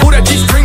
Pull that G string.